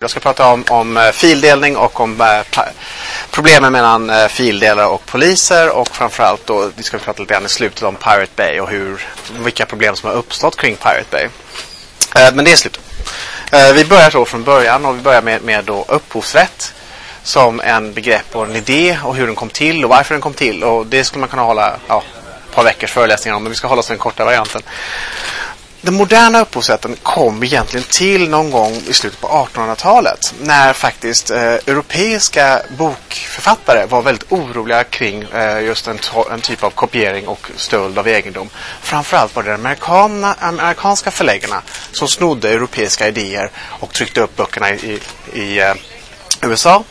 Jag ska prata om, om eh, fildelning och om äh, problemen mellan äh, fildelare och poliser och framförallt då vi ska prata lite grann i slutet om Pirate Bay och hur, vilka problem som har uppstått kring Pirate Bay. Äh, men det är slutet. vi börjar då från början och vi börjar med, med då upphovsrätt som en begrepp och en idé och hur den kom till och varför den kom till och det skulle man kunna hålla ja, ett par veckors föreläsningar om men vi ska hålla oss till den korta varianten. Den moderna upphovsrätten kom egentligen till någon gång i slutet på 1800-talet när faktiskt eh, europeiska bokförfattare var väldigt oroliga kring eh, just en, en, typ av kopiering och stöld av egendom. Framförallt var det amerikana, amerikanska förläggarna som snodde europeiska idéer och tryckte upp böckerna i, i, i eh, USA.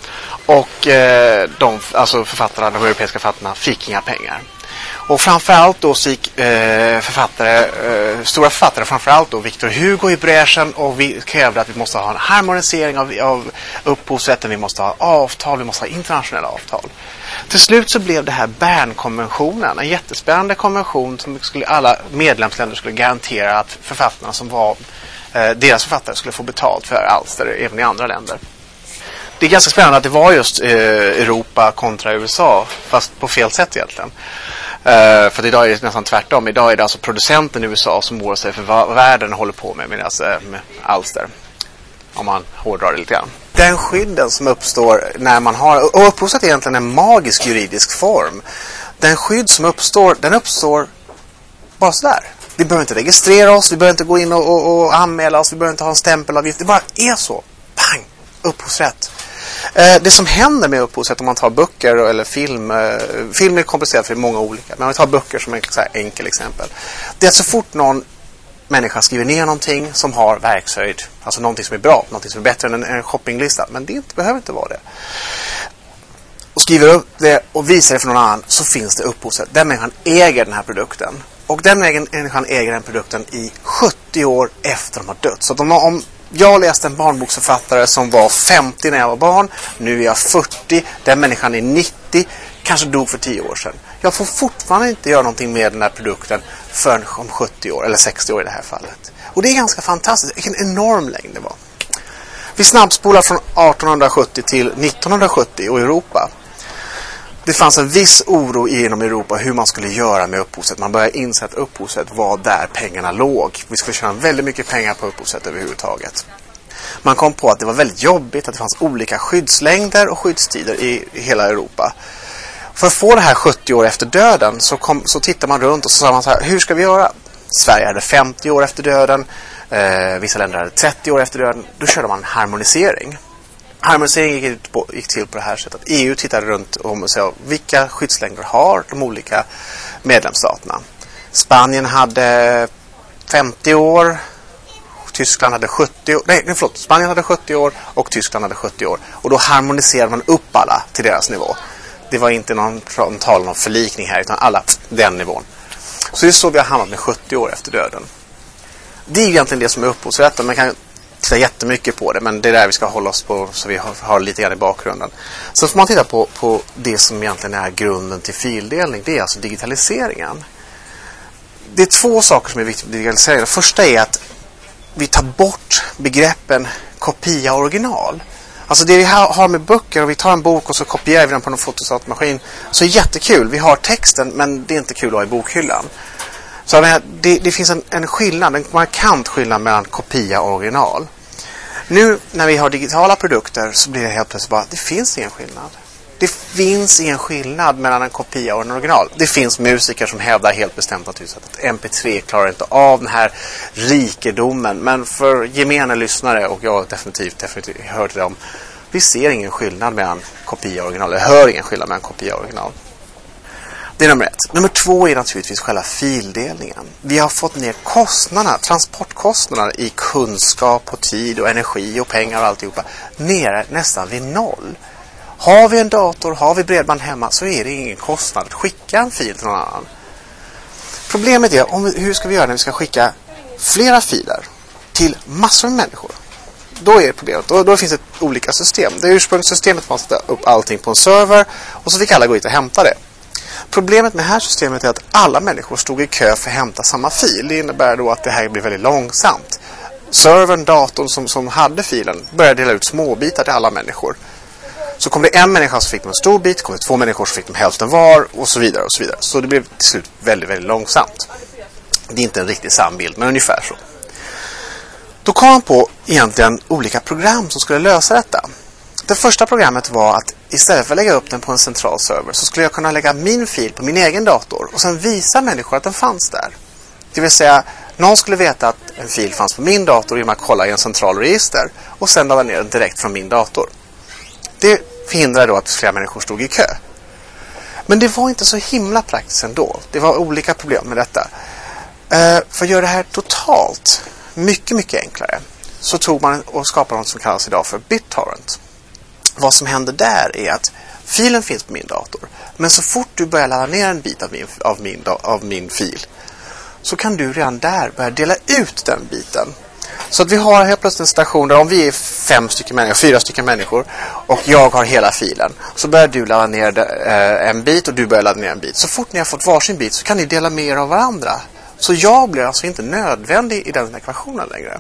Och eh, de, alltså författarna, de europeiska författarna fick inga pengar. Och framförallt då så gick eh, författare, eh, stora författare, framförallt då Victor Hugo i bräschen och vi krävde att vi måste ha en harmonisering av, av upphovsrätten, vi måste ha avtal, vi måste ha internationella avtal. Till slut så blev det här Bernkonventionen, en jättespännande konvention som skulle, alla medlemsländer skulle garantera att författarna som var eh, deras författare skulle få betalt för alster även i andra länder. Det är ganska spännande att det var just eh, Europa kontra USA, fast på fel sätt egentligen. Uh, för idag är det nästan tvärtom. Idag är det alltså producenten i USA som oroar sig för vad världen håller på med med, alltså, eh, med alster. Om man hårdrar det lite grann. Den skydden som uppstår när man har, och upphovsrätt är egentligen en magisk juridisk form. Den skydd som uppstår, den uppstår bara sådär. Vi behöver inte registrera oss, vi behöver inte gå in och, och, och anmäla oss, vi behöver inte ha en stämpelavgift. Det bara är så. Pang! Upphovsrätt. Eh, det som händer med upphovsrätt om man tar böcker eller film. Eh, film är komplicerat för det är många olika. Men om vi tar böcker som ett enkelt exempel. Det är att så fort någon människa skriver ner någonting som har verkshöjd. Alltså någonting som är bra, någonting som är bättre än en, en shoppinglista. Men det inte, behöver inte vara det. Och skriver upp det och visar det för någon annan så finns det upphovsrätt. Den människan äger den här produkten. Och den människan äger den produkten i 70 år efter de har dött. Så om, om jag läste en barnboksförfattare som var 50 när jag var barn. Nu är jag 40. Den människan är 90. Kanske dog för 10 år sedan. Jag får fortfarande inte göra någonting med den här produkten förrän om 70 år. Eller 60 år i det här fallet. Och det är ganska fantastiskt. Vilken enorm längd det var. Vi snabbspolar från 1870 till 1970 och Europa det fanns en viss oro inom Europa hur man skulle göra med upphovsrätt. Man började inse att upphovsrätt var där pengarna låg. Vi skulle tjäna väldigt mycket pengar på upphovsrätt överhuvudtaget. Man kom på att det var väldigt jobbigt att det fanns olika skyddslängder och skyddstider i hela Europa. För att få det här 70 år efter döden så, kom, så tittade man runt och så sa man så här, hur ska vi göra? Sverige hade 50 år efter döden, eh, vissa länder hade 30 år efter döden. Då körde man harmonisering. Harmoniseringen gick, på, gick, till på det här sättet. EU tittade runt om och sa vilka skyddslängder har de olika medlemsstaterna. Spanien hade 50 år. Tyskland hade 70 år. Nej, förlåt. Spanien hade 70 år och Tyskland hade 70 år. Och då harmoniserade man upp alla till deras nivå. Det var inte någon tal om förlikning här utan alla den nivån. Så det är så vi har hamnat med 70 år efter döden. Det är egentligen det som är upphovsrätten. Man kan titta jättemycket på det men det är där vi ska hålla oss på så vi har, har lite grann i bakgrunden. Sen får man titta på, på det som egentligen är grunden till fildelning. Det är alltså digitaliseringen. Det är två saker som är viktiga med digitalisering. Det första är att vi tar bort begreppen kopia och original. Alltså det vi har med böcker och vi tar en bok och så kopierar vi den på en fotostatmaskin så är jättekul. Vi har texten men det är inte kul att ha i bokhyllan. Så det, det, finns en, en skillnad, en markant skillnad mellan kopia och original. Nu när vi har digitala produkter så blir det helt plötsligt bara, det finns ingen skillnad. Det finns ingen skillnad mellan en kopia och en original. Det finns musiker som hävdar helt bestämt att MP3 klarar inte av den här rikedomen. Men för gemene lyssnare, och jag definitivt, definitivt hör till dem, vi ser ingen skillnad mellan kopia och original. Jag hör ingen skillnad mellan kopia och original. Det är nummer ett. Nummer två är naturligtvis själva fildelningen. Vi har fått ner kostnaderna, transportkostnaderna i kunskap och tid och energi och pengar och alltihopa nere nästan vid noll. Har vi en dator, har vi bredband hemma så är det ingen kostnad att skicka en fil till någon annan. Problemet är om, hur ska vi göra när vi ska skicka flera filer till massor med människor? Då är det problemet. Då, då finns det olika system. Det ursprungliga systemet måste sätta upp allting på en server och så fick alla gå hit och hämta det. Problemet med det här systemet är att alla människor stod i kö för att hämta samma fil. Det innebär då att det här blir väldigt långsamt. servern, datorn som, som hade filen började dela ut småbitar till alla människor. Så kom det en människa som fick en stor bit, kom det två människor som fick hälften var och så vidare och så vidare. Så det blev till slut väldigt, väldigt långsamt. Det är inte en riktigt sann bild, men ungefär så. Då kom han på egentligen olika program som skulle lösa detta. Det första programmet var att istället för att lägga upp den på en central server så skulle jag kunna lägga min fil på min egen dator och sen visa människor att den fanns där. Det vill säga, någon skulle veta att en fil fanns på min dator genom att kolla i en central register och sen ladda ner den direkt från min dator. Det förhindrade då att flera människor stod i kö. Men det var inte så himla praktiskt ändå. Det var olika problem med detta. Eh, för att göra det här totalt mycket, mycket enklare så tog man och skapade något som kallas idag för BitTorrent. Vad som händer där är att filen finns på min dator. Men så fort du börjar ladda ner en bit av min, av min, av min fil så kan du redan där börja dela ut den biten. Så att vi har helt plötsligt en station där om vi är fem stycken människor, fyra stycken människor och jag har hela filen så börjar du ladda ner eh, en bit och du börjar ladda ner en bit. Så fort ni har fått varsin bit så kan ni dela med er av varandra. Så jag blir alltså inte nödvändig i den ekvationen längre.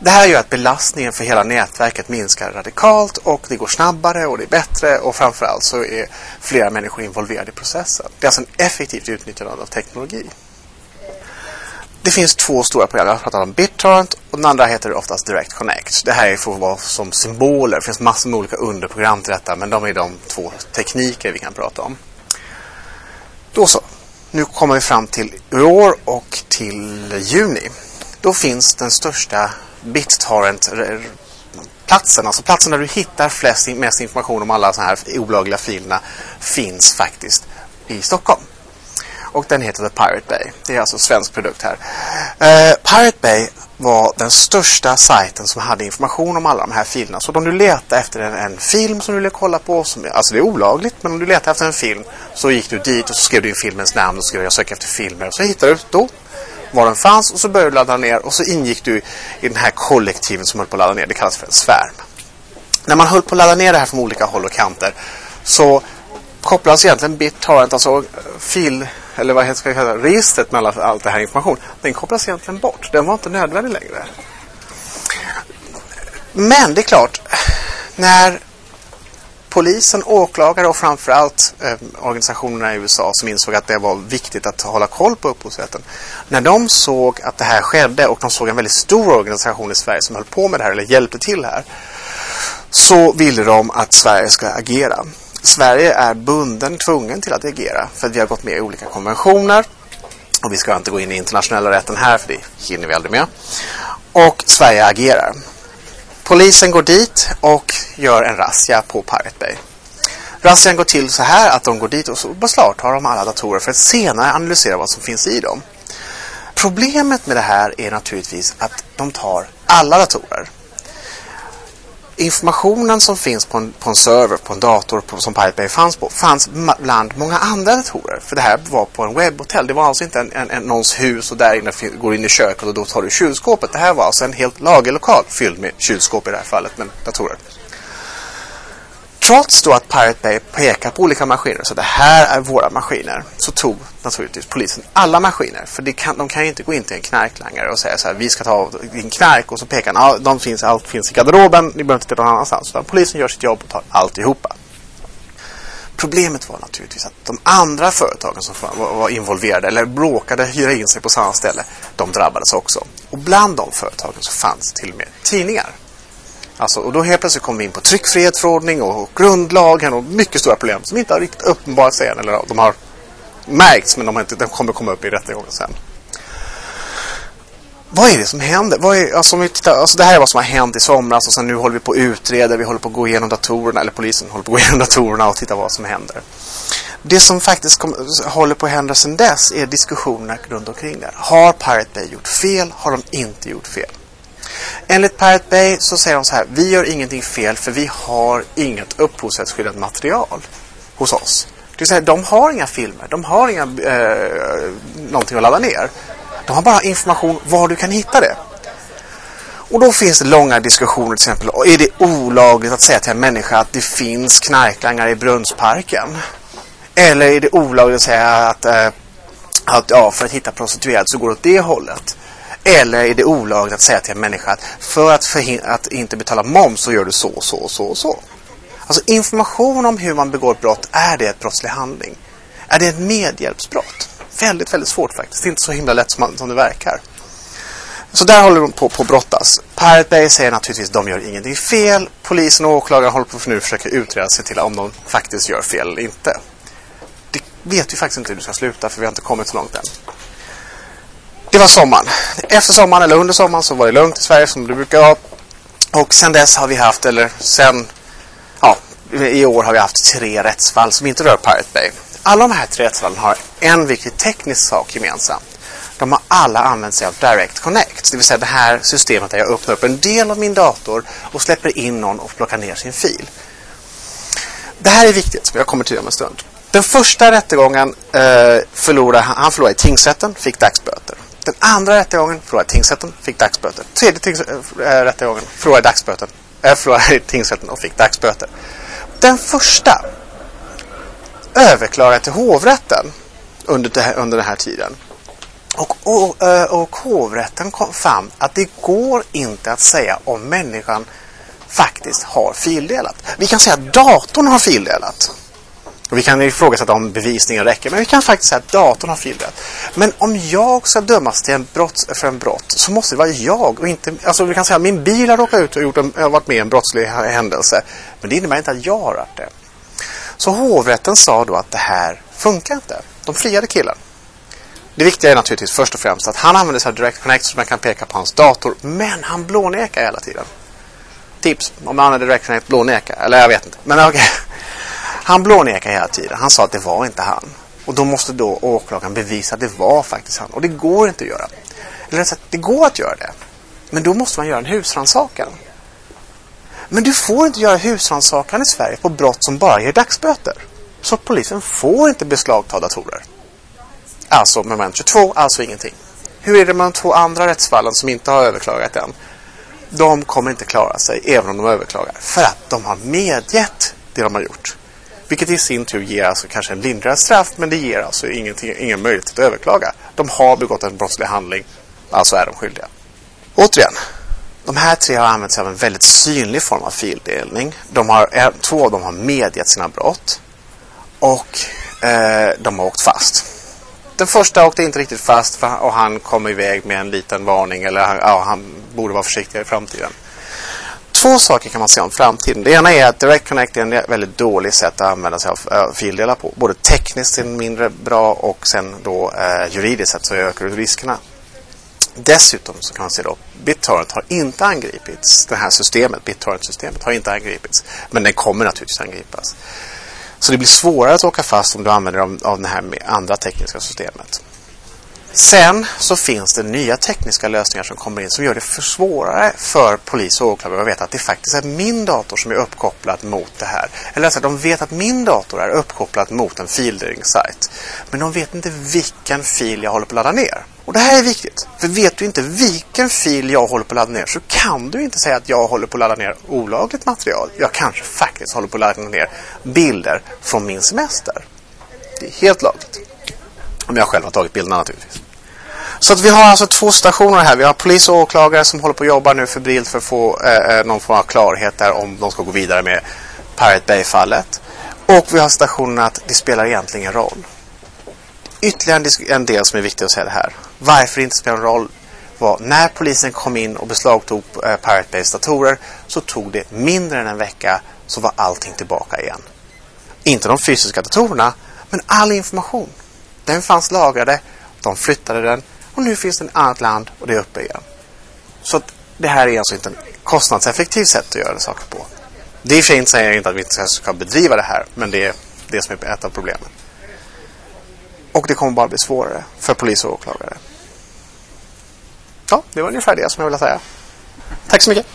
Det här gör att belastningen för hela nätverket minskar radikalt och det går snabbare och det är bättre och framförallt så är flera människor involverade i processen. Det är alltså en effektivt utnyttjande av teknologi. Det finns två stora program. Jag har pratat om BitTorrent och den andra heter oftast Direct Connect. Det här får vara som symboler. Det finns massor med olika underprogram till detta men de är de två tekniker vi kan prata om. Då så. Nu kommer vi fram till i år och till juni. Då finns den största BitTorrent-platsen, alltså platsen där du hittar flest, mest information om alla sådana här olagliga filerna, finns faktiskt i Stockholm. Och den heter The Pirate Bay. Det är alltså en svensk produkt här. Uh, Pirate Bay var den största sajten som hade information om alla de här filerna. Så om du letar efter en, en film som du vill kolla på, som, alltså det är olagligt, men om du letar efter en film så gick du dit och så skrev du in filmens namn och skrev jag söka efter filmer. Och så hittade du då var den fanns och så började du ladda ner och så ingick du i den här kollektiven som höll på att ladda ner. Det kallas för en svärm. När man höll på att ladda ner det här från olika håll och kanter så kopplas egentligen BitTorrent, alltså fil, eller vad ska jag kalla det, registret med all, allt det här information. Den kopplas egentligen bort. Den var inte nödvändig längre. Men det är klart, när polisen, åklagare och framförallt eh, organisationerna i USA som insåg att det var viktigt att hålla koll på upphovsrätten. När de såg att det här skedde och de såg en väldigt stor organisation i Sverige som höll på med det här eller hjälpte till här. Så ville de att Sverige ska agera. Sverige är bunden, tvungen till att agera för att vi har gått med i olika konventioner. Och vi ska inte gå in i internationella rätten här för det hinner vi aldrig med. Och Sverige agerar. Polisen går dit och gör en razzia på Pirate Bay. Razzian går till så här att de går dit och så beslagtar de alla datorer för att senare analysera vad som finns i dem. Problemet med det här är naturligtvis att de tar alla datorer informationen som finns på en, på en server, på en dator på, som Pirate Bay fanns på, fanns bland många andra datorer. För det här var på en webbhotell. Det var alltså inte en, en, en, någons hus och där inne går in i köket och då tar du kylskåpet. Det här var alltså en helt lagerlokal fylld med kylskåp i det här fallet, men datorer. Trots då att Pirate Bay pekar på olika maskiner, så det här är våra maskiner, så tog naturligtvis polisen alla maskiner. För kan, de kan ju inte gå in till en knarklangare och säga så här, vi ska ta din knark och så pekar han, ja, de finns, allt finns i garderoben, ni behöver inte titta någon annanstans. Utan polisen gör sitt jobb och tar alltihopa. Problemet var naturligtvis att de andra företagen som var involverade eller bråkade hyra in sig på samma ställe, de drabbades också. Och bland de företagen så fanns till och med tidningar. Alltså, och då helt plötsligt kommer vi in på tryckfrihetsförordning och grundlagen och mycket stora problem som inte har riktigt uppenbarat sig än. Eller de har märkts men de, har inte, de kommer komma upp i rättegången sen. Vad är det som händer? Vad är, alltså, vi tittar, alltså det här är vad som har hänt i somras och sen nu håller vi på att utreda. Vi håller på att gå igenom datorerna, eller polisen håller på att gå igenom datorerna och titta vad som händer. Det som faktiskt kom, håller på att hända sedan dess är diskussionerna runt omkring det. Har Pirate Bay gjort fel? Har de inte gjort fel? Enligt Pirate Bay så säger de så här, vi gör ingenting fel för vi har inget upphovsrättsskyddat material hos oss. Det vill säga, de har inga filmer, de har inga, eh, någonting att ladda ner. De har bara information var du kan hitta det. Och då finns det långa diskussioner till exempel. Är det olagligt att säga till en människa att det finns knarklangare i Brunnsparken? Eller är det olagligt att säga att, eh, att ja, för att hitta prostituerade så går det åt det hållet? Eller är det olagligt att säga till en människa att för att, att inte betala moms så gör du så, så, så, så. Alltså information om hur man begår brott, är det ett brottslig handling? Är det ett medhjälpsbrott? Väldigt, väldigt svårt faktiskt. Det är inte så himla lätt som, man, som det verkar. Så där håller de på att brottas. Pirate Bay säger naturligtvis att de gör ingenting fel. Polisen och åklagaren håller på att nu försöka utreda sig till om de faktiskt gör fel eller inte. Det vet vi faktiskt inte hur det ska sluta för vi har inte kommit så långt än. Det var sommaren. Efter sommaren eller under sommaren så var det lugnt i Sverige som det brukar vara. Och sen dess har vi haft, eller sen, ja, i år har vi haft tre rättsfall som inte rör Pirate Bay. Alla de här tre rättsfallen har en viktig teknisk sak gemensamt. De har alla använt sig av Direct Connect, det vill säga det här systemet där jag öppnar upp en del av min dator och släpper in någon och plockar ner sin fil. Det här är viktigt, jag kommer till det om en stund. Den första rättegången eh, förlorade han förlorade i tingsrätten, fick dagsböter. Den andra rättegången förlorade tingsrätten, fick dagsböter. Tredje tings, äh, rättegången förlorade dagsböten, Äh, eh, förlorade tingsrätten och fick dagsböter. Den första överklagade till hovrätten under, det under den här tiden. Och, och, och hovrätten kom fram att det går inte att säga om människan faktiskt har fildelat. Vi kan säga att datorn har fildelat. Och vi kan ifrågasätta om bevisningen räcker, men vi kan faktiskt säga att datorn har fildelat. Men om jag ska dömas till en brott, för en brott så måste det vara jag och inte... Alltså vi kan säga att min bil har råkat ut och gjort en, varit med i en brottslig händelse. Men det innebär inte att jag har varit det. Så hovrätten sa då att det här funkar inte. De friade killen. Det viktiga är naturligtvis först och främst att han använder sig av Direct Connect så man kan peka på hans dator. Men han blånekar hela tiden. Tips om man använder Direct Connect blåneka. Eller jag vet inte. Men okej. Okay. Han blånekar hela tiden. Han sa att det var inte han. Och då måste då åklagaren bevisa att det var faktiskt han. Och det går inte att göra. Eller rätt sagt, det går att göra det. Men då måste man göra en husrannsakan. Men du får inte göra husrannsakan i Sverige på brott som bara ger dagsböter. Så polisen får inte beslagta datorer. Alltså moment 22, alltså ingenting. Hur är det med de två andra rättsfallen som inte har överklagat än? De kommer inte klara sig även om de överklagar. För att de har medgett det de har gjort. Vilket i sin tur ger alltså kanske en lindrigare straff men det ger alltså ingen möjlighet att överklaga. De har begått en brottslig handling, alltså är de skyldiga. Återigen, de här tre har använt sig av en väldigt synlig form av fildelning. De har, eh, två av dem har medgett sina brott och eh, de har åkt fast. Den första åkte inte riktigt fast och han kom iväg med en liten varning eller ja, han borde vara försiktigare i framtiden. Två saker kan man säga om framtiden. Det ena är att Direct Connect är en väldigt dålig sätt att använda sig av eh, fildelar på. Både tekniskt är den mindre bra och sen då eh, juridiskt sett så ökar du riskerna. Dessutom så kan man se då BitTorrent har inte angripits. Det här systemet, BitTorrent-systemet har inte angripits. Men den kommer naturligtvis angripas. Så det blir svårare att åka fast om du använder av, av det här andra tekniska systemet. Sen så finns det nya tekniska lösningar som kommer in som gör det för svårare för polis och åklagare att veta att det faktiskt är min dator som är uppkopplad mot det här. Eller alltså, de vet att min dator är uppkopplad mot en fildelningssajt. Men de vet inte vilken fil jag håller på att ladda ner. Och det här är viktigt. För vet du inte vilken fil jag håller på att ladda ner så kan du inte säga att jag håller på att ladda ner olagligt material. Jag kanske faktiskt håller på att ladda ner bilder från min semester. Det är helt lagligt. Om jag själv har tagit bilderna naturligtvis. Så att vi har alltså två stationer här. Vi har polis och åklagare som håller på att jobba nu febrilt för att få eh, eh, någon form av klarhet där om de ska gå vidare med Pirate Bay-fallet. Och vi har stationen att det spelar egentligen ingen roll. Ytterligare en del som är viktig att säga det här. Varför det inte spelar någon roll var när polisen kom in och beslagtog eh, Pirate Bays datorer så tog det mindre än en vecka så var allting tillbaka igen. Inte de fysiska datorerna men all information. Den fanns lagrade, de flyttade den och nu finns det ett annat land och det är uppe igen. Så det här är alltså inte ett kostnadseffektivt sätt att göra saker på. Det är i och för sig inte säger inte att vi inte ska bedriva det här, men det är det som är ett av problemen. Och det kommer bara bli svårare för polis och åklagare. Ja, det var ungefär det som jag ville säga. Tack så mycket.